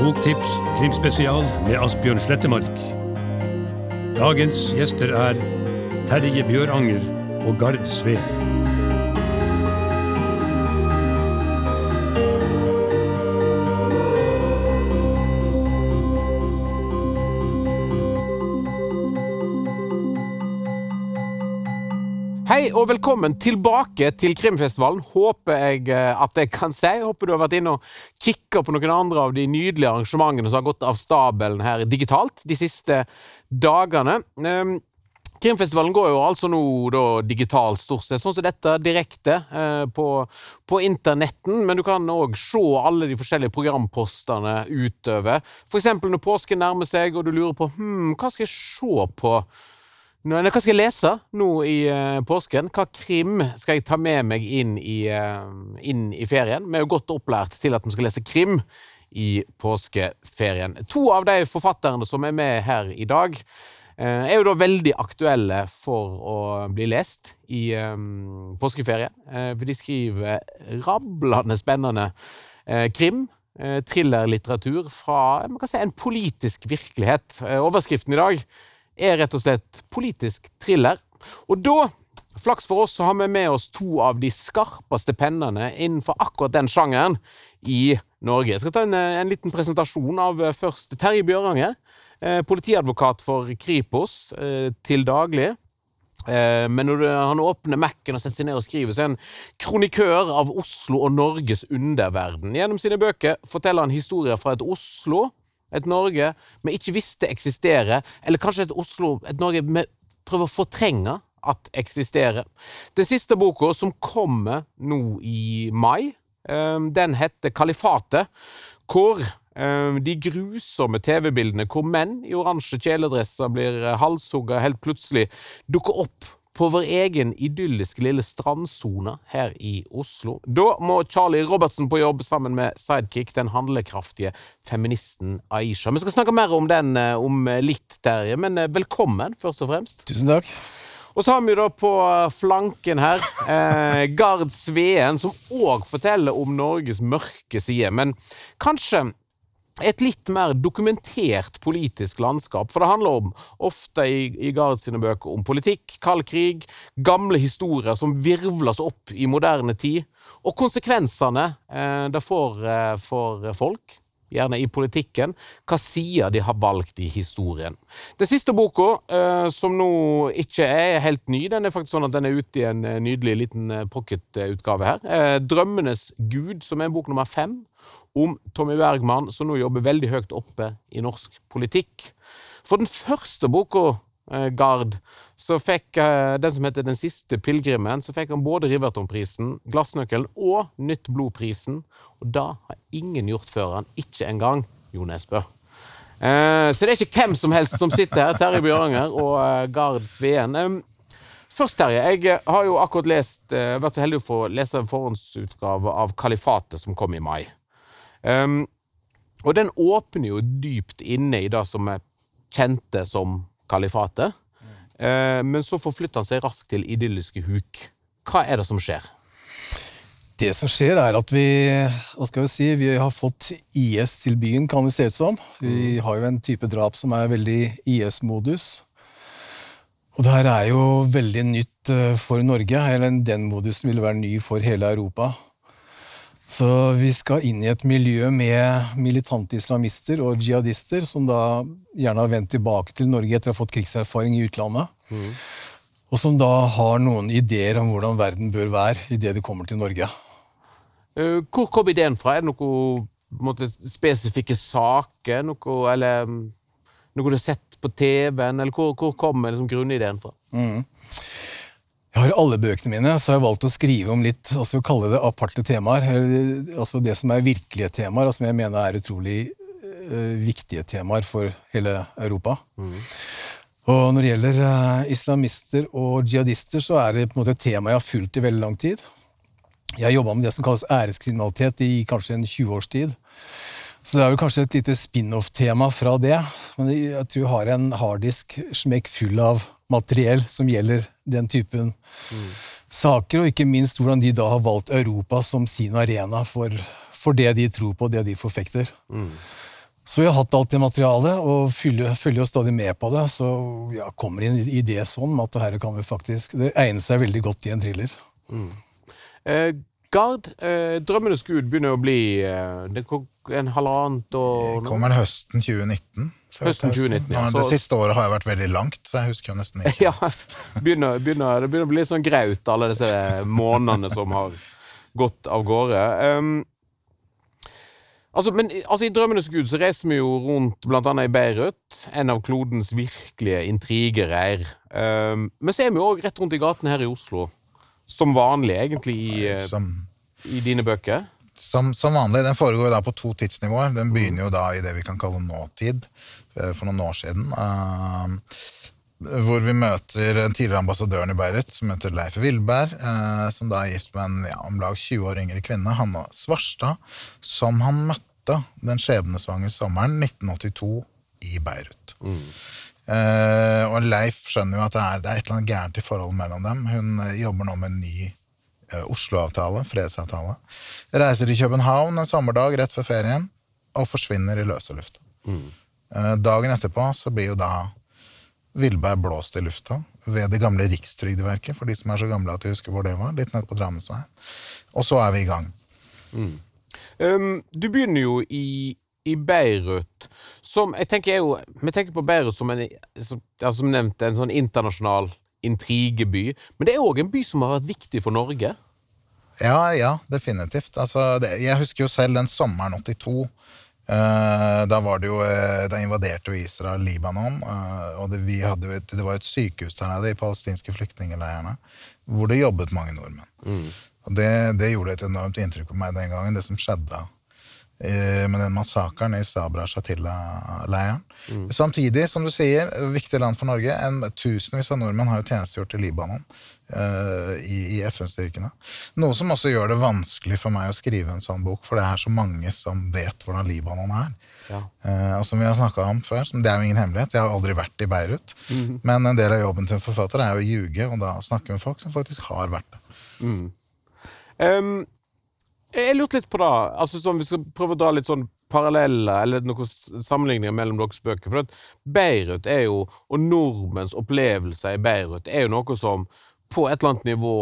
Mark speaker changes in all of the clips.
Speaker 1: Boktips krimspesial med Asbjørn Slettemark. Dagens gjester er Terje Bjøranger og Gard Sveen.
Speaker 2: Og velkommen tilbake til Krimfestivalen, håper jeg eh, at jeg kan si. Håper du har vært inne og kikka på noen andre av de nydelige arrangementene som har gått av stabelen her digitalt de siste dagene. Um, Krimfestivalen går jo altså nå da digitalt, stort sett, sånn som dette, direkte eh, på, på internetten. Men du kan òg se alle de forskjellige programpostene utover. Eksempel når påsken nærmer seg, og du lurer på hm, hva skal jeg se på hva skal jeg lese nå i uh, påsken? Hva krim skal jeg ta med meg inn i, uh, inn i ferien? Vi er jo godt opplært til at vi skal lese krim i påskeferien. To av de forfatterne som er med her i dag, uh, er jo da veldig aktuelle for å bli lest i um, påskeferien. for de skriver rablende spennende krim. Thrillerlitteratur fra si, en politisk virkelighet. Overskriften i dag er rett og slett politisk thriller. Og da, flaks for oss, så har vi med oss to av de skarpeste pennene innenfor akkurat den sjangeren i Norge. Jeg skal ta en, en liten presentasjon av først Terje Bjøranger. Eh, politiadvokat for Kripos eh, til daglig. Eh, men når han åpner Mac-en og setter seg ned og skriver, så er han kronikør av Oslo og Norges underverden. Gjennom sine bøker forteller han historier fra et Oslo et Norge vi ikke visste eksisterer, eller kanskje et Oslo, et Norge vi prøver å fortrenge at eksisterer. Den siste boka, som kommer nå i mai, ehm, den heter Kalifatet, hvor ehm, de grusomme TV-bildene hvor menn i oransje kjeledresser blir halshugga helt plutselig, dukker opp på vår egen idylliske lille strandsone her i Oslo. Da må Charlie Robertsen på jobb sammen med sidekick, den handlekraftige feministen Aisha. Vi skal snakke mer om den eh, om litt, Terje, men eh, velkommen, først og fremst.
Speaker 3: Tusen takk.
Speaker 2: Og så har vi da på flanken her eh, Gard Sveen, som òg forteller om Norges mørke side. Men kanskje et litt mer dokumentert politisk landskap. For det handler om, ofte i, i Gard sine bøker, om politikk, kald krig, gamle historier som virvles opp i moderne tid, og konsekvensene eh, det får eh, for folk. Gjerne i politikken, hva sider de har valgt i historien. Den siste boka, eh, som nå ikke er helt ny, den er faktisk sånn at den er ute i en eh, nydelig liten eh, pocketutgave her. 'Drømmenes gud', som er bok nummer fem om Tommy Bergman, som nå jobber veldig høyt oppe i norsk politikk. For den første boka, eh, Gard, så fikk eh, den som heter Den siste pilegrimen, så fikk han både Rivertonprisen, Glassnøkkelen og Nytt blod-prisen. Og da har ingen gjort før han, ikke engang Jo Nesbø. Eh, så det er ikke hvem som helst som sitter her. Terje Bjøranger og Gard Sveen. Først, Terje. Jeg har jo akkurat lest, vært så heldig å få lese en forhåndsutgave av Kalifatet, som kom i mai. Um, og den åpner jo dypt inne i det som er kjente som kalifatet. Mm. Uh, men så forflytter han seg raskt til idylliske huk. Hva er det som skjer?
Speaker 3: Det som skjer, er at vi hva skal vi si, vi har fått IS til byen, kan det se ut som. Vi mm. har jo en type drap som er veldig IS-modus. Og det her er jo veldig nytt eh, for Norge. eller Den modusen vil være ny for hele Europa. Så vi skal inn i et miljø med militante islamister og jihadister, som da gjerne har vendt tilbake til Norge etter å ha fått krigserfaring i utlandet. Mm. Og som da har noen ideer om hvordan verden bør være idet de kommer til Norge.
Speaker 2: Uh, hvor kom ideen fra? Er det noen måte, spesifikke saker? Noe, eller noe du har sett på TV-en? Eller hvor, hvor kom liksom, grunnideen fra? Mm.
Speaker 3: Jeg har alle bøkene mine, så har jeg valgt å skrive om litt altså kalle det aparte temaer. altså Det som er virkelige temaer, og som jeg mener er utrolig uh, viktige temaer for hele Europa. Mm. Og når det gjelder uh, islamister og jihadister, så er det på en måte et tema jeg har fulgt i veldig lang tid. Jeg har jobba med det som kalles æreskriminalitet i kanskje en 20 års tid. Så det er vel kanskje et lite spin-off-tema fra det. Men jeg tror jeg har en harddisk smekk full av materiell som gjelder den typen mm. saker, og ikke minst hvordan de da har valgt Europa som sin arena for, for det de tror på, det de forfekter. Mm. Så vi har hatt alt det materialet, og følger, følger jo stadig med på det. Så ja, kommer inn i det sånn at det her kan vi faktisk Det egner seg veldig godt i en thriller.
Speaker 2: Mm. Eh, Gard, eh, 'Drømmenes gud' begynner å bli eh, det en halvannet år
Speaker 4: Det kommer høsten 2019.
Speaker 2: Høsten 2019, ja. Så-
Speaker 4: Det siste året har jo vært veldig langt, så jeg husker jo nesten ikke.
Speaker 2: Ja, begynner, begynner, det begynner å bli litt sånn graut, alle disse månedene som har gått av gårde. Um, altså, men altså, I 'Drømmenes gud' så reiser vi jo rundt annet i Beirut, en av klodens virkelige intrigereir. Um, men så er vi òg rett rundt i gatene her i Oslo. Som vanlig, egentlig, i, eh,
Speaker 4: Som,
Speaker 2: i dine bøker.
Speaker 4: som, som vanlig. Den foregår da på to tidsnivåer. Den begynner jo da i det vi kan kalle nåtid, eh, for noen år siden. eh, hvor vi møter den tidligere ambassadøren i Beirut, som heter Leif Vilberg, eh, som da er gift med en ja, om lag 20 år yngre kvinne, Hanna Svarstad, som han møtte den skjebnesvangre sommeren 1982 i Beirut. Eh, og Leif skjønner jo at det er, det er et eller annet gærent i forholdet mellom dem. Hun eh, jobber nå med en ny uh, Oslo-avtale, fredsavtale. Reiser til København en sommerdag rett før ferien og forsvinner i løse lufta. Eh, dagen etterpå så blir jo da Vilberg blåst i lufta ved det gamle Rikstrygdeverket, for de som er så gamle at de husker hvor det var. litt nede på Drammensveien. Og så er vi i gang.
Speaker 2: Um, du begynner jo i, i Beirut, som jeg tenker er jo Vi tenker på Beirut som en som, ja, som nevnt, en sånn internasjonal intrigeby. Men det er òg en by som har vært viktig for Norge.
Speaker 4: Ja, ja, definitivt. Altså, det, jeg husker jo selv den sommeren 82. eh, da var det jo eh, Da invaderte jo Israel Libanon. eh, og det, jo et, det var et sykehus der nede, i palestinske flyktningleirene, hvor det jobbet mange nordmenn. Og det, det gjorde et enormt inntrykk på meg den gangen, det som skjedde med den massakren i Sabra Shatila-leiren. Samtidig, som du sier, viktig land for Norge. En, tusenvis av nordmenn har jo tjenestegjort i Libanon. uh, I, i FN-styrkene. Noe som også gjør det vanskelig for meg å skrive en sånn bok, for det er så mange som vet hvordan Libanon er.
Speaker 2: Ja.
Speaker 4: Eh, og som vi har snakka om før, det er jo ingen hemmelighet, jeg har aldri vært i Beirut. Men en del av jobben til en forfatter er jo å ljuge, og da snakke med folk som faktisk har vært der.
Speaker 2: Um, jeg lurte litt på det, altså sånn, vi skal prøve å dra litt sånn paralleller eller noen sammenligninger mellom deres bøker. For at Beirut er jo, og nordmenns opplevelser i Beirut, er jo noe som på et eller annet nivå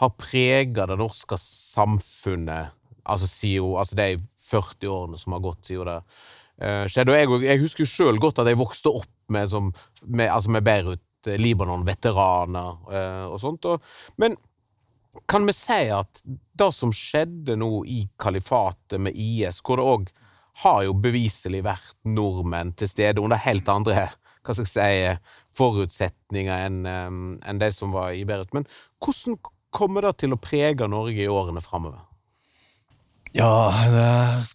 Speaker 2: har prega det norske samfunnet altså, siden, altså de 40 årene som har gått siden det eh, skjedde. Og jeg, jeg husker jo sjøl godt at jeg vokste opp med, som, med, altså med Beirut, eh, Libanon-veteraner eh, og sånt. Og, men kan vi si at det som skjedde nå i kalifatet med IS, hvor det òg har jo beviselig vært nordmenn til stede under helt andre hva skal jeg si, forutsetninger enn en de som var i Beirut. Men hvordan kommer det til å prege Norge i årene framover?
Speaker 3: Ja, det er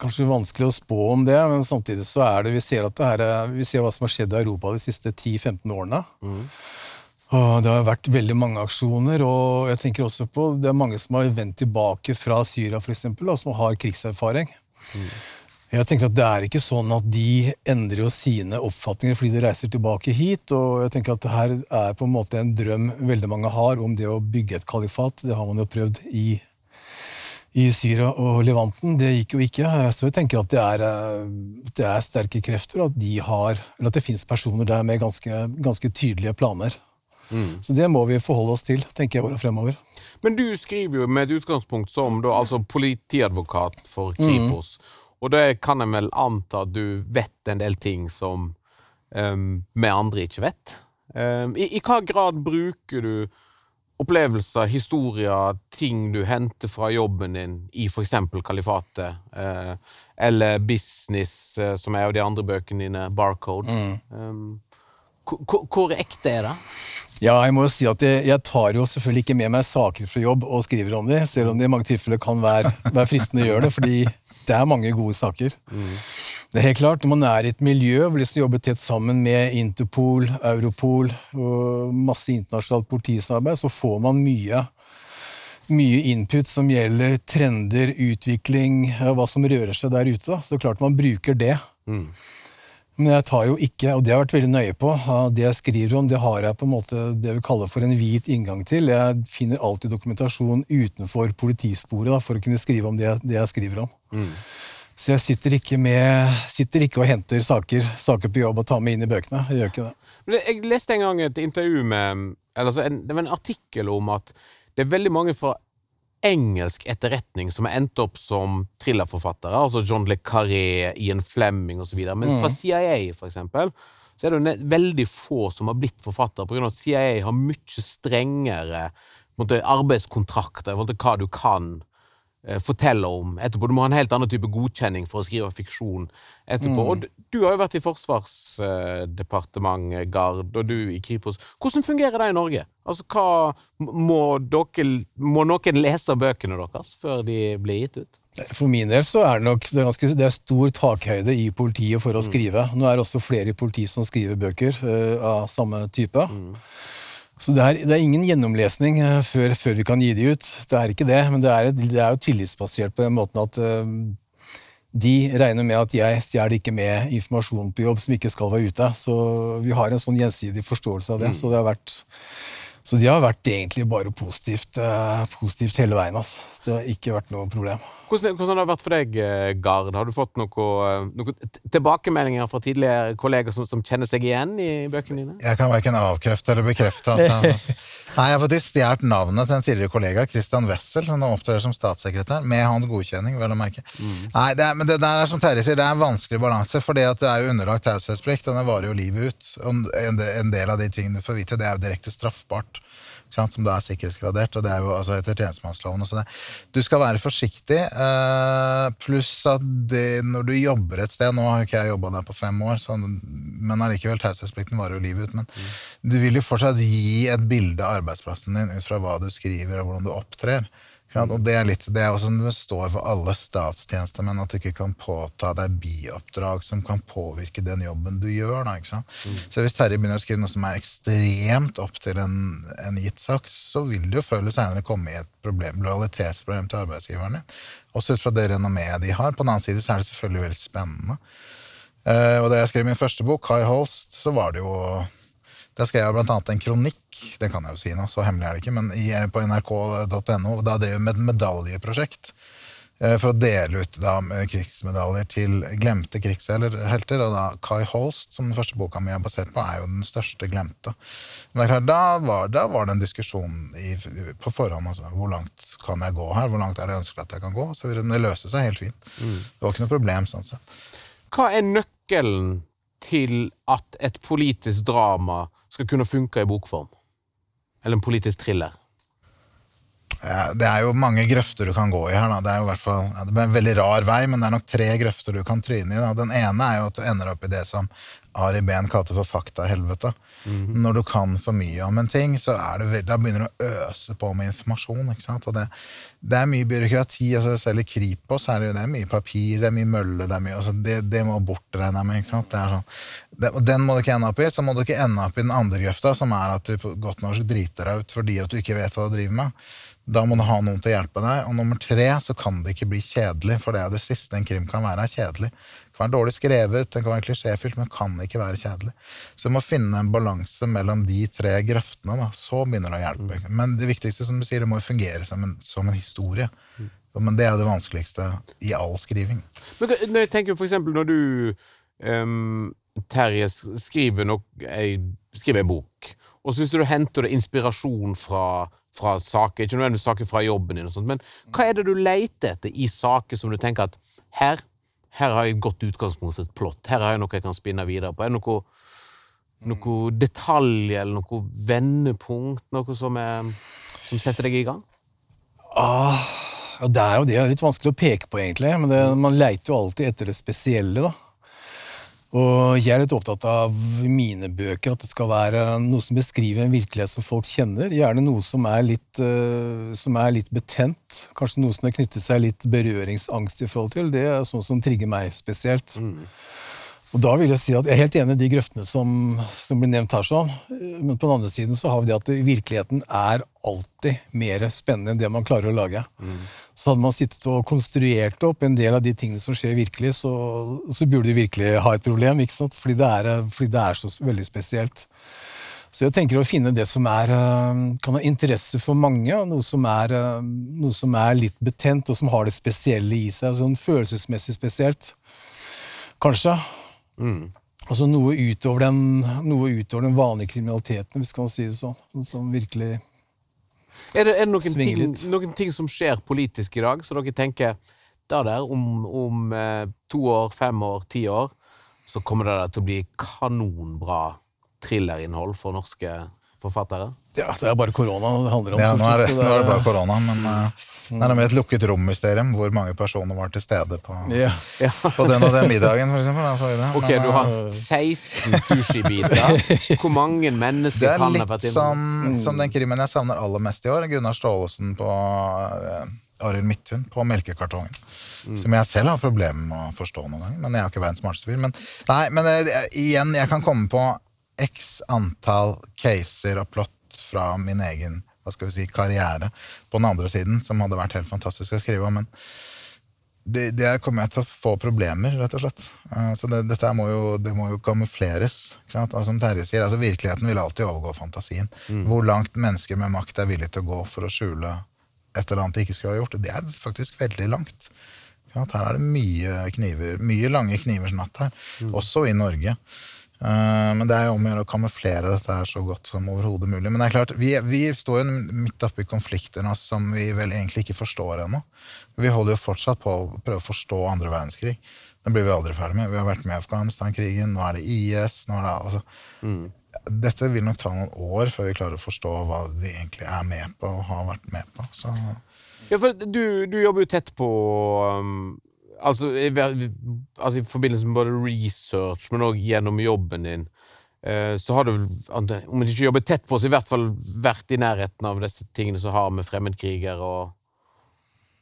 Speaker 3: kanskje vanskelig å spå om det, men samtidig så er det Vi ser, at det her, er- vi ser hva som har skjedd i Europa de siste 10-15 årene. Og det har vært veldig mange aksjoner, og jeg tenker også på det er mange som har vendt tilbake fra Syria, for eksempel, og som har krigserfaring. Jeg tenker at Det er ikke sånn at de endrer jo sine oppfatninger fordi de reiser tilbake hit. og jeg tenker at det her er på en måte en drøm veldig mange har om det å bygge et kalifat. Det har man jo prøvd i i Syria og Levanten. Det gikk jo ikke. Så jeg tenker at det er, eh, det er sterke krefter, at, de har, eller at det fins personer der med ganske, ganske tydelige planer. Så det må vi forholde oss til, tenker jeg, åra fremover.
Speaker 2: Men du skriver jo med et utgangspunkt som da, altså politiadvokat for Kripos. Og det kan jeg vel anta at du vet en del ting som um, vi andre ikke vet. Um, i, I hva grad bruker du opplevelser, historier, ting du henter fra jobben din i f.eks. Kalifatet, eh, eller Business, eh, som er av de andre bøkene dine, Barcode. Um, hvor- hvor- hvor ekte er det?
Speaker 3: Ja, jeg må jo si at jeg, jeg tar jo selvfølgelig ikke med meg saker fra jobb og skriver om dem, selv om det i mange tilfeller kan være, være fristende å gjøre det, fordi det er mange gode saker. Det er helt klart, Når man er i et miljø hvor de skal jobbe tett sammen med Interpol, Europol og masse internasjonalt politisamarbeid, så får man mye, mye input som gjelder trender, utvikling, hva som rører seg der ute. da. Så klart man bruker det. Men jeg tar jo ikke, og det har jeg vært veldig nøye på, det jeg skriver om, det har jeg på en måte det vi kaller for en hvit inngang til. Jeg finner alltid dokumentasjon utenfor politisporet da, for å kunne skrive om det, det jeg skriver om. Så jeg sitter ikke, med, sitter ikke og henter saker, saker på jobb og tar med inn i bøkene. Jeg gjør ikke det.
Speaker 2: Men Jeg leste en gang et intervju med eller altså en, Det var en artikkel om at det er veldig mange fra engelsk etterretning som har endt opp som thrillerforfattere. Altså John Le Carré, Ian Fleming osv. Men fra CIA, for eksempel, så er det jo veldig få som har blitt forfattere, pga. at CIA har mye strengere måte, arbeidskontrakter i forhold til hva du kan eh, fortelle om etterpå. Du må ha en helt annen type godkjenning for å skrive fiksjon etterpå. Og du, har jo vært i Forsvarsdepartementet, Gard, og du i Kripos. Hvordan fungerer det i Norge? Altså, hva Må, dere, må noen lese bøkene deres før de blir gitt ut?
Speaker 3: For min del så er det nok det er, ganske, det er stor takhøyde i politiet for å skrive. Nå er det også flere i politiet som skriver bøker uh, av samme type. Så det er, det er ingen gjennomlesning eh, før, før vi kan gi de ut. Det er ikke det, men det er, det er jo tillitsbasert på den måten at uh, de regner med at jeg stjeler ikke med informasjon på jobb som ikke skal være ute. Så vi har en sånn gjensidig forståelse av det. Så det har vært så de har vært egentlig bare positivt, eh, positivt hele veien. Altså. Det har ikke vært noe problem.
Speaker 2: Hvordan, hvordan har det vært for deg, eh, Gard? Har du fått noe, eh, noe tilbakemeldinger fra tidligere kolleger som, som kjenner seg igjen i bøkene dine?
Speaker 4: Jeg kan verken avkrefte eller bekrefte at han Nei, jeg har faktisk stjålet navnet til en tidligere kollega, Christian Wessel, som nå opptrer som statssekretær, med hans godkjenning, vel å merke. Nei, det er, men det der er som Terje sier, det er en vanskelig balanse, for at det er jo underlagt taushetsplikt, og den varer jo livet ut. Og en en del av de tingene du får vite, det er jo direkte straffbart. Sant, som da er sikkerhetsgradert, og det er jo altså etter tjenestemannsloven. og det. Du skal være forsiktig, eh, pluss at det, når du jobber et sted Nå har jo ikke jeg jobba der på fem år, så, men allikevel, taushetsplikten varer jo livet ut. Men du vil jo fortsatt gi et bilde av arbeidsplassen din ut fra hva du skriver og hvordan du opptrer. Sant? Og det er, litt, det er også det står for alle statstjenestemenn, at du ikke kan påta deg bioppdrag som kan påvirke den jobben du gjør. Da, ikke sant? Så hvis Terje begynner å skrive noe som er ekstremt opp til en, en gitt sak, så vil det jo før eller seinere komme i et problem, lojalitetsproblem til arbeidsgiverne. Også ut fra det renommeet de har. På den annen side så er det selvfølgelig veldig spennende. Uh, og da jeg skrev min første bok, Kai Holst, så var det jo Da skrev jeg blant annet en kronikk, det kan jeg jo si nå, så hemmelig er det ikke, men i, på nrk.no. Da drev vi med et medaljeprosjekt eh, for å dele ut da, krigsmedaljer til glemte krigshelter. Og da Kai Holst, som den første boka mi er basert på, er jo den største glemte. Men klart, da var, da var det en diskusjon i, på forhånd. Altså, hvor langt kan jeg gå her? Hvor langt er det ønskelig at jeg kan gå? Så det løste seg helt fint. Det var ikke noe problem. sånn sett.
Speaker 2: Hva er nøkkelen til at et politisk drama skal kunne funke i bokform? Eller en politisk thriller?
Speaker 4: Ja, det er jo mange grøfter du kan gå i her. Da. Det er jo hvert fall, ja, det blir en veldig rar vei, men det er nok tre grøfter du kan tryne i. Da. Den ene er jo at du ender opp i det som Ari Behn kalte for faktahelvete. Når du kan for mye om en ting, så det, da begynner du å øse på med informasjon. det, det er mye byråkrati. altså Selv i Kripos er det, det er mye papir, det er mye mølle. Det, mye, altså det, må bort, regner jeg med. sånn, Den må du ikke ende opp i. Så må du ikke ende opp i den andre grøfta, som er at du på godt norsk driter deg ut fordi at du ikke vet hva du driver med. Da må du ha noen til å hjelpe deg. Og nummer tre så kan det ikke bli kjedelig, for det er jo det siste en krim kan være, er kjedelig. Det kan være dårlig skrevet, den kan være klisjéfylt, men det kan ikke være kjedelig. Så du må finne en balanse mellom de tre grøftene, da. så begynner det å hjelpe. Men det viktigste, som du sier, det må jo fungere som en, som en historie. Men det er det vanskeligste i all skriving.
Speaker 2: Men når jeg tenker for eksempel når du, um, Terje, skriver, nok, skriver en bok, og så hvis du henter det inspirasjon fra, fra saker, ikke nødvendigvis saker fra jobben din, og sånt, men hva er det du leter etter i saker som du tenker at her, her har jeg et godt utgangspunkt et plott, her har jeg noe jeg kan spinne videre på? Er det noe, noe detalj eller noe vendepunkt, noe som, er, som setter deg i gang?
Speaker 3: Ah, det er jo det. Det er litt vanskelig å peke på, egentlig. Men det, man leiter jo alltid etter det spesielle, da. Og jeg er litt opptatt av mine bøker, at det skal være noe som beskriver en virkelighet som folk kjenner. Gjerne noe som er litt, uh, som er litt betent. Kanskje noe som har knyttet seg litt berøringsangst i forhold til. Det er sånn som trigger meg spesielt. Og da vil jeg si at jeg er helt enig i de grøftene som, som blir nevnt her. sånn. Men på den andre siden så har vi det at virkeligheten er alltid mer spennende enn det man klarer å lage. Så hadde man sittet og konstruert opp en del av de tingene som skjer virkelig, så, så burde de virkelig ha et problem, ikke sant? Fordi det er, fordi det er så veldig spesielt. Så jeg tenker å finne det som er, eh, kan ha interesse for mange, og noe som, er, eh, noe som er litt betent, og som har det spesielle i seg. Sånn følelsesmessig spesielt. Kanskje. Altså noe utover, den, noe utover den vanlige kriminaliteten, hvis man kan si det sånn. Som virkelig
Speaker 2: Er det, er det noen, ting, noen ting som skjer politisk i dag, så dere tenker da der, om, om eh, to år, fem år, ti år, så kommer det der til å bli kanonbra thrillerinnhold for norske forfattere?
Speaker 3: Ja, det er bare korona det handler om.
Speaker 4: Ja, nå er det, nå er det bare korona, men uh, det er med et lukket rom-mysterium hvor mange personer var til stede på,
Speaker 3: ja.
Speaker 4: på den og den middagen, for eksempel. Så det.
Speaker 2: Ok,
Speaker 4: Men,
Speaker 2: du har 16 sushibiter. Hvor mange
Speaker 4: Det
Speaker 2: mennesker
Speaker 4: er
Speaker 2: det være?
Speaker 4: litt
Speaker 2: er litt
Speaker 4: som, som den krimmen jeg savner aller mest i år. Gunnar Staalesen på uh, Arild Midthun på Melkekartongen. Som jeg selv har problemer med å forstå noen ganger. Men jeg har ikke verdens smarteste fyr. Men, nei, men uh, igjen, jeg kan komme på x antall caser og plott fra min egen hva skal vi si, karriere på den andre siden, som hadde vært helt fantastisk å skrive om. men det, det kommer jeg til å få problemer, rett og slett. Eh, Så det, dette må jo, det må jo kamufleres. Altså, som Terje sier, altså Virkeligheten vil alltid overgå fantasien. Hvor langt mennesker med makt er villige til å gå for å skjule et eller annet de ikke skulle ha gjort, det er faktisk veldig langt. Her er det mye kniver, mye lange knivers natt her, også i Norge. Eh, Men det er jo om å gjøre å kamuflere dette her så godt som overhodet mulig. Men det er klart, vi, vi står jo midt oppi konflikter nå som vi vel egentlig ikke forstår ennå. Vi holder jo fortsatt på å prøve å forstå andre verdenskrig. Den blir vi aldri ferdig med. Vi har vært med i Afghanistan-krigen, nå er det IS nå er det, altså, Dette vil nok ta noen år før vi klarer å forstå hva vi egentlig er med på og har vært med på. Så
Speaker 2: Ja, for du, du jobber jo tett på um, altså, i, altså i forbindelse med både research, men òg gjennom jobben din. eh, Så har du, om du ikke jobber tett på, oss, i hvert fall vært i nærheten av disse tingene som har med fremmedkriger og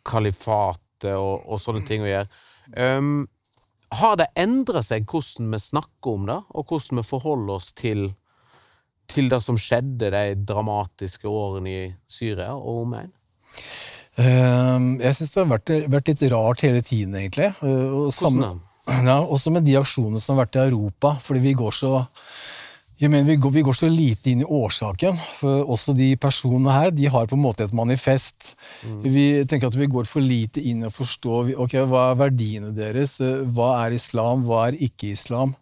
Speaker 2: kalifatet og, og sånne ting å gjøre. Um, har det endret seg hvordan vi snakker om det, og hvordan vi forholder oss til, til det som skjedde de dramatiske årene i Syria og omegn?
Speaker 3: Ehm, Jeg syns det har vært, vært litt rart hele tiden, egentlig. Eh, Og samme, ja, også med de aksjonene som har vært i Europa, fordi vi går så jeg mener, vi går, vi går så lite inn i årsaken. for Også de personene her de har på en måte et manifest. Vi tenker at vi går for lite inn og forstår okay, hva er verdiene deres. eh, Hva er islam, hva er ikke-islam?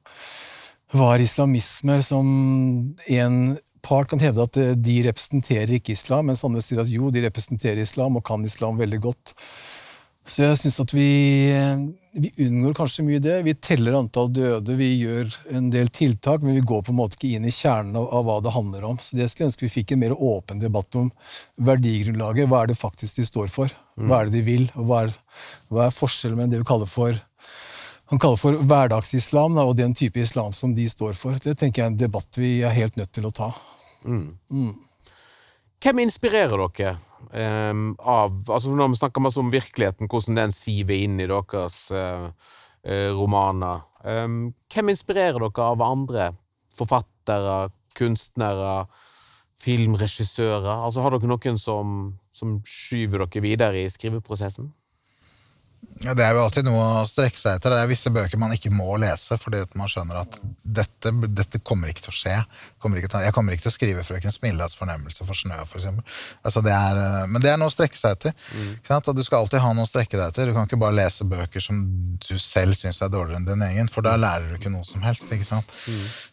Speaker 3: Hva er islamisme? Som en part kan hevde at eh, de representerer ikke islam, mens andre sier at jo, de representerer islam og kan islam veldig godt. Så jeg syns at vi, vi unngår kanskje mye det. Vi teller antall døde, vi gjør en del tiltak, men vi går på en måte ikke inn i kjernen av, av hva det handler om. Så det skulle jeg ønske vi fikk en mer åpen debatt om verdigrunnlaget. Hva er det faktisk de står for? Hva er det de vil? Og hva er, hva er forskjellen mellom det vi kaller for han kaller for hverdagsislam da, og den type islam som de står for. Det tenker jeg er en debatt vi er helt nødt til å ta.
Speaker 2: Hvem inspirerer dere um, av altså Når vi snakker masse om virkeligheten, hvordan den siver inn i deres eh, romaner um, Hvem inspirerer dere av andre forfattere, kunstnere, filmregissører? Altså Har dere noen som, som skyver dere videre i skriveprosessen?
Speaker 4: Ja, Det er jo alltid noe å strekke seg etter. Det er visse bøker man ikke må lese, fordi man skjønner at dette, dette kommer ikke til å skje. Kommer ikke til, jeg kommer ikke til å skrive 'Frøken Smillas fornemmelse for snø', eksempel. altså, det er, eh, Men det er noe å strekke seg etter. At Du skal alltid ha noe å strekke deg etter. Du kan ikke bare lese bøker som du selv syns er dårligere enn din egen, for da lærer du ikke noe som helst. ikke sant?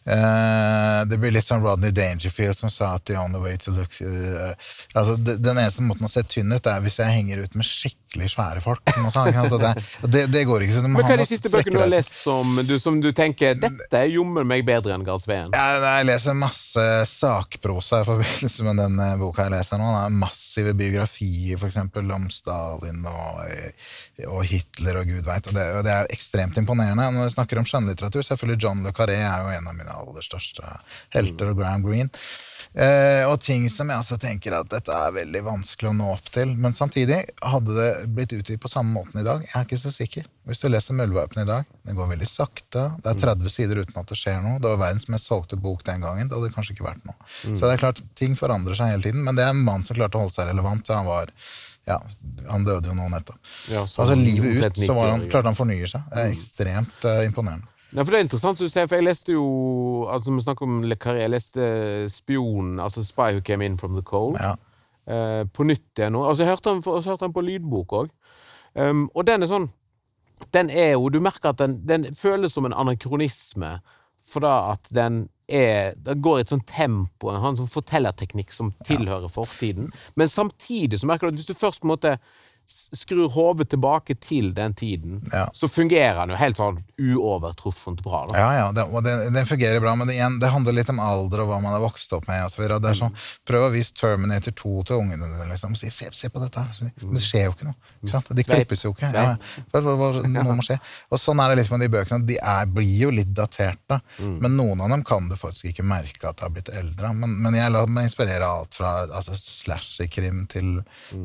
Speaker 4: Eh, det blir litt som Rodney Dangerfield som sa at 'the only way to look uh, altså, Den eneste måten å se tynn ut, er hvis jeg henger ut med skikkelig svære folk. Det, det, det går ikke.
Speaker 2: Men Hva er de siste bøkene du har lest som du, som du tenker dette er jommen meg bedre enn Gard Sveen?
Speaker 4: Ja, jeg leser masse sakprosa i forbindelse med den eh, boka jeg leser nå. Det er massive biografier for eksempel, om Stalin og, eh, og Hitler og gud veit. Og, det- det er ekstremt imponerende. Når vi snakker om skjønnlitteratur, selvfølgelig John le Carré er jo en av mine aller største helter, og Graham Greene. Eh, og ting som jeg også tenker at dette er veldig vanskelig å nå opp til. Men samtidig, hadde det blitt utgitt på samme måten i dag? Jeg er ikke så sikker. Hvis du leser Møllvåpenet i dag, det går veldig sakte. Det er 30 sider uten at det skjer noe. Det var verdens mest solgte bok den gangen. Det hadde kanskje ikke vært noe. Så det er klart, ting forandrer seg hele tiden. Men det er en mann som klarte å holde seg relevant. Han var ja, han døde jo nå nettopp.
Speaker 2: Ja, så
Speaker 4: altså Livet ut så var han,
Speaker 2: 90 år, ja.
Speaker 4: klarte han å fornye seg. Det er ekstremt uh, imponerende.
Speaker 2: Nei, for det er interessant, du jeg, for jeg leste jo altså Vi snakker om Le Carré. Jeg leste Spion, altså Spy Who Came In From The Cold,
Speaker 4: Ja.
Speaker 2: eh, på nytt igjen nå. Altså, jeg hørte så hørte han på lydbok òg. Um, og den er sånn Den er jo Du merker at den, den føles som en anakronisme, for da at den er Den går i et sånt tempo, en sånn fortellerteknikk som tilhører fortiden. Men samtidig så merker du at hvis du først på en måte skrur hodet tilbake til den tiden,
Speaker 4: Ja.
Speaker 2: så fungerer den jo helt sånn uovertruffent bra. Da.
Speaker 4: Ja, ja, det, og det, det fungerer bra, men det, igjen, det handler litt om alder og hva man har vokst opp med. Og så videre. det er sånn, Prøv å vise Terminator 2 til ungene dine. Liksom. Si, se, se på dette her. Det skjer jo ikke noe. Ikke sant? De klippes jo ikke. Ja, noe må skje. Og sånn er det litt med de bøkene. De er, blir jo litt daterte. Men noen av dem kan du faktisk ikke merke at har blitt eldre. Men, men jeg lar meg inspirere av alt fra altså, slasher-krim til,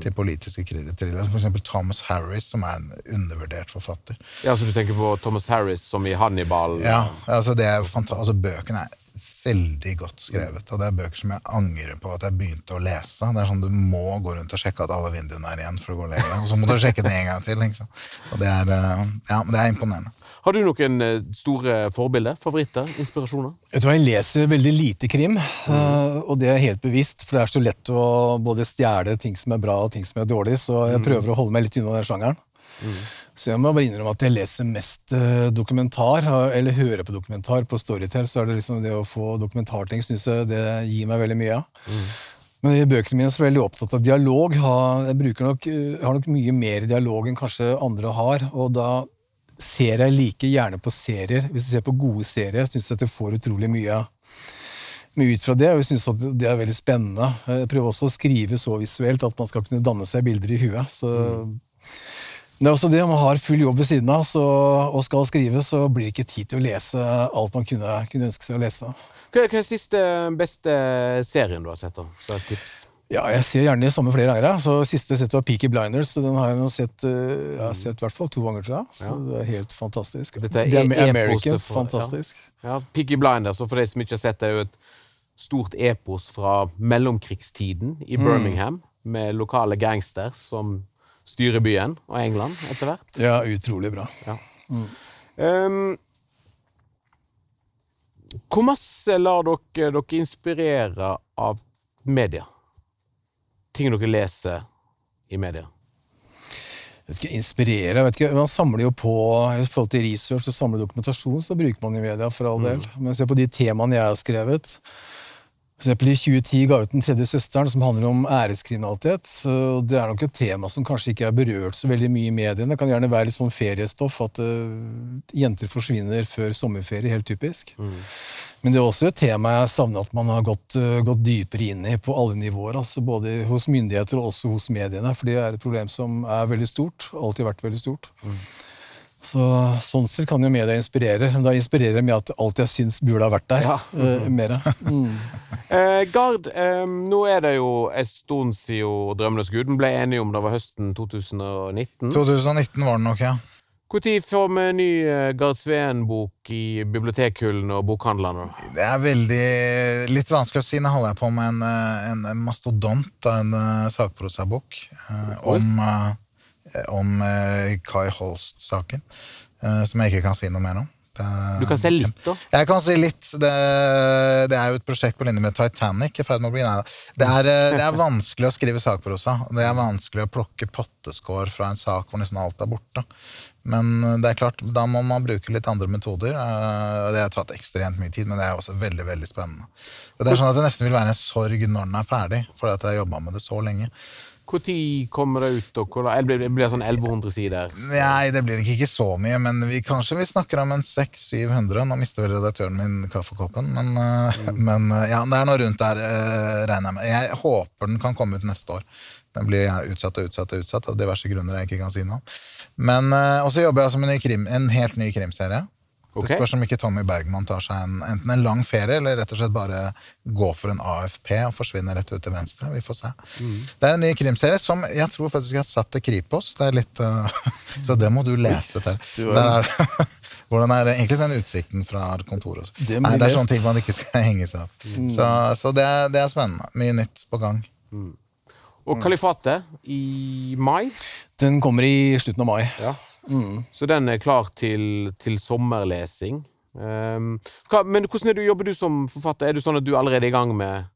Speaker 4: til politiske thrillere. Eksempel Thomas Harris, som er en undervurdert forfatter.
Speaker 2: Ja, så du tenker på Thomas Harris som i Hannibal?
Speaker 4: Ja, altså det er altså Bøkene er veldig godt skrevet, og det er bøker som jeg angrer på at jeg begynte å lese. Det er sånn Du må gå rundt og sjekke at alle vinduene er igjen for å gå lenger. og så må du sjekke det en gang til. Liksom. Og det er, eh, ja, det er imponerende.
Speaker 2: Har du noen eh, store forbilder? Favoritter? Inspirasjoner?
Speaker 3: Jeg tror jeg leser veldig lite krim, eh, og det er helt bevisst, for det er så lett å både stjele ting som er bra og ting som er dårlig, så jeg prøver å holde meg litt unna den sjangeren. Så jeg må bare innrømme at jeg leser mest eh, dokumentar, eh, eller hører på dokumentar. På Storytel så er det liksom det å få dokumentarting, synes jeg det gir meg veldig mye. Men i bøkene mine er jeg veldig opptatt av dialog. Jeg bruker nok, eh, har nok mye mer dialog enn kanskje andre har, og da ser jeg like gjerne på serier. Hvis jeg ser på gode serier, syns jeg at jeg får utrolig mye mye ut fra det, og jeg synes at det er veldig spennende. Jeg prøver også å skrive så visuelt at man skal kunne danne seg bilder i huet. Så det er også det, Om man har full jobb ved siden av så, og skal skrive, så blir det ikke tid til å lese alt man kunne, kunne ønske seg å lese.
Speaker 2: Hva er siste beste serien du har sett? da? Så tips.
Speaker 3: Ja, Jeg ser gjerne de samme flere ganger. Så Siste sett var Peaky Blinders. så Den har jeg sett eh, jeg har sett i hvert fall to ganger, tror jeg. Så det er helt fantastisk.
Speaker 2: Dette er
Speaker 3: The Americans,
Speaker 2: for-
Speaker 3: fantastisk.
Speaker 2: Ja, Peaky Blinders, og for de som ikke har sett det, er jo et stort epos fra mellomkrigstiden i Birmingham, med lokale gangsters som styrer byen, og England etter hvert.
Speaker 3: Ja, utrolig bra.
Speaker 2: Um, hvor masse lar dere dere inspirere av media? Ting dere leser i media?
Speaker 3: Jeg vet ikke, inspirere, jeg vet ikke, Man samler jo på i forhold til research og samler dokumentasjon, så bruker man i media for all del. Men se på de temaene jeg har skrevet. For eksempel I 2010 ga ut Den tredje søsteren, som handler om æreskriminalitet. Så Det er nok et tema som kanskje ikke er berørt så veldig mye i mediene. Det kan gjerne være litt sånn feriestoff, at uh, jenter forsvinner før sommerferie. Helt typisk. Men det er også et tema jeg savner at man har gått, uh, gått dypere inn i på alle nivåer. altså Både hos myndigheter og også hos mediene. For det er et problem som er veldig stort. Alltid vært veldig stort. Så Sånn sett kan jo media inspirere. Men da inspirerer det med at alt jeg syns burde ha vært der.
Speaker 2: Ja.
Speaker 3: uh, mer. Mm.
Speaker 2: Eh, Gard, eh, nå er det jo en stund siden Drømmenes guden ble enige om det var høsten 2019.
Speaker 4: 2019 var det nok, ja.
Speaker 2: Når får vi ny eh, Gard Sveen-bok i bibliotekhyllene og bokhandlene?
Speaker 4: Det er veldig litt vanskelig å si. Nå holder jeg på med en, eh, en, mastodont av en uh, sakprosabok eh, om, eh, om eh, Kai Holst-saken, eh, som jeg ikke kan si noe mer om. Det,
Speaker 2: Du kan se litt, da.
Speaker 4: Jeg kan si litt. Det, det er jo et prosjekt på linje med Titanic. det, er, eh, det er vanskelig å skrive sakprosa. oss Det er vanskelig å plukke potteskår fra en sak hvor nesten alt er borte. Men eh, det er klart, da må man bruke litt andre metoder. eh, Det har tatt ekstremt mye tid, men det er også veldig veldig spennende. Det er sånn at det nesten vil være en sorg når den er ferdig, fordi at jeg har jobba med det så lenge.
Speaker 2: Når kommer det ut? Og hvor, eller blir det sånn 1100 sider?
Speaker 4: Nei, det blir ikke så mye, men vi, kanskje vi snakker om en 600-700. Nå mister vel redaktøren min kaffekoppen, men, mm. men eh, ja, det er noe rundt der, eh, regner jeg med. Jeg håper den kan komme ut neste år. Den blir utsatt og utsatt og utsatt av diverse grunner jeg ikke kan si noe om. Men og så jobber jeg som en, ny krim, en helt ny krimserie.
Speaker 2: Ok.
Speaker 4: Det spørs om ikke Tommy Bergman tar seg en, enten en lang ferie eller rett og slett bare går for en AFP og forsvinner rett ut til venstre. Vi får se. Det er en ny krimserie som jeg tror faktisk jeg har satt til Kripos. Det er litt, uh, så det må du lese. Der. Der er. Hvordan er det egentlig den utsikten fra kontoret?
Speaker 3: Det
Speaker 4: Nei, det er sånne ting man ikke skal henge seg opp. Så, så det, er- det er spennende. Mye nytt på gang.
Speaker 2: Og Kalifatet i mai.
Speaker 3: Den kommer i slutten av mai.
Speaker 2: Ja. Så den er klar til, til sommerlesing. Um, hva, men hvordan du, jobber du som forfatter? Er du sånn at du allerede er i gang med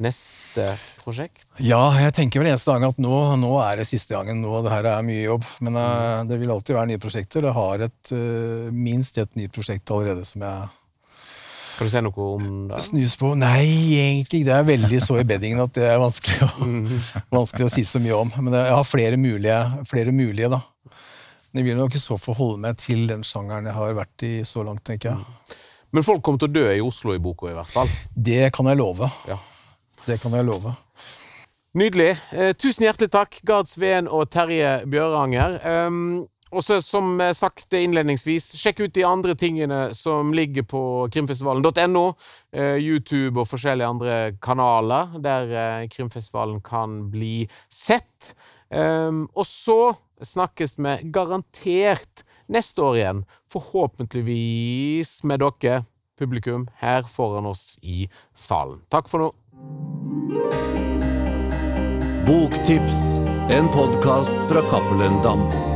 Speaker 2: neste prosjekt?
Speaker 3: Ja, jeg tenker vel eneste gang at nå, nå er det siste gangen. Nå, det her er mye jobb. Men uh, det vil alltid være nye prosjekter. Jeg har et, uh, minst et nytt prosjekt allerede som jeg
Speaker 2: Kan du si noe om det?
Speaker 3: Snus på? Nei, egentlig ikke. Det er veldig så i beddingen at det er vanskelig å, vanskelig å si så mye om. Men jeg har flere mulige, flere mulige da. Men jeg vil nok i så fall holde meg til den sjangeren jeg har vært i så langt, tenker jeg.
Speaker 2: Men folk kommer til å dø i Oslo i boka, i hvert fall.
Speaker 3: Det kan jeg love.
Speaker 2: Ja.
Speaker 3: Det kan jeg love.
Speaker 2: Nydelig. Eh, tusen hjertelig takk, Gard Sveen og Terje Bjøranger. Um, og så Som sagt innledningsvis, sjekk ut de andre tingene som ligger på krimfestivalen.no. Eh, YouTube og forskjellige andre kanaler der eh, krimfestivalen kan bli sett. Um, og så snakkes vi garantert neste år igjen. Forhåpentligvis med dere, publikum, her foran oss i salen. Takk for nå.
Speaker 5: Boktips, en podkast fra Cappelen Dam.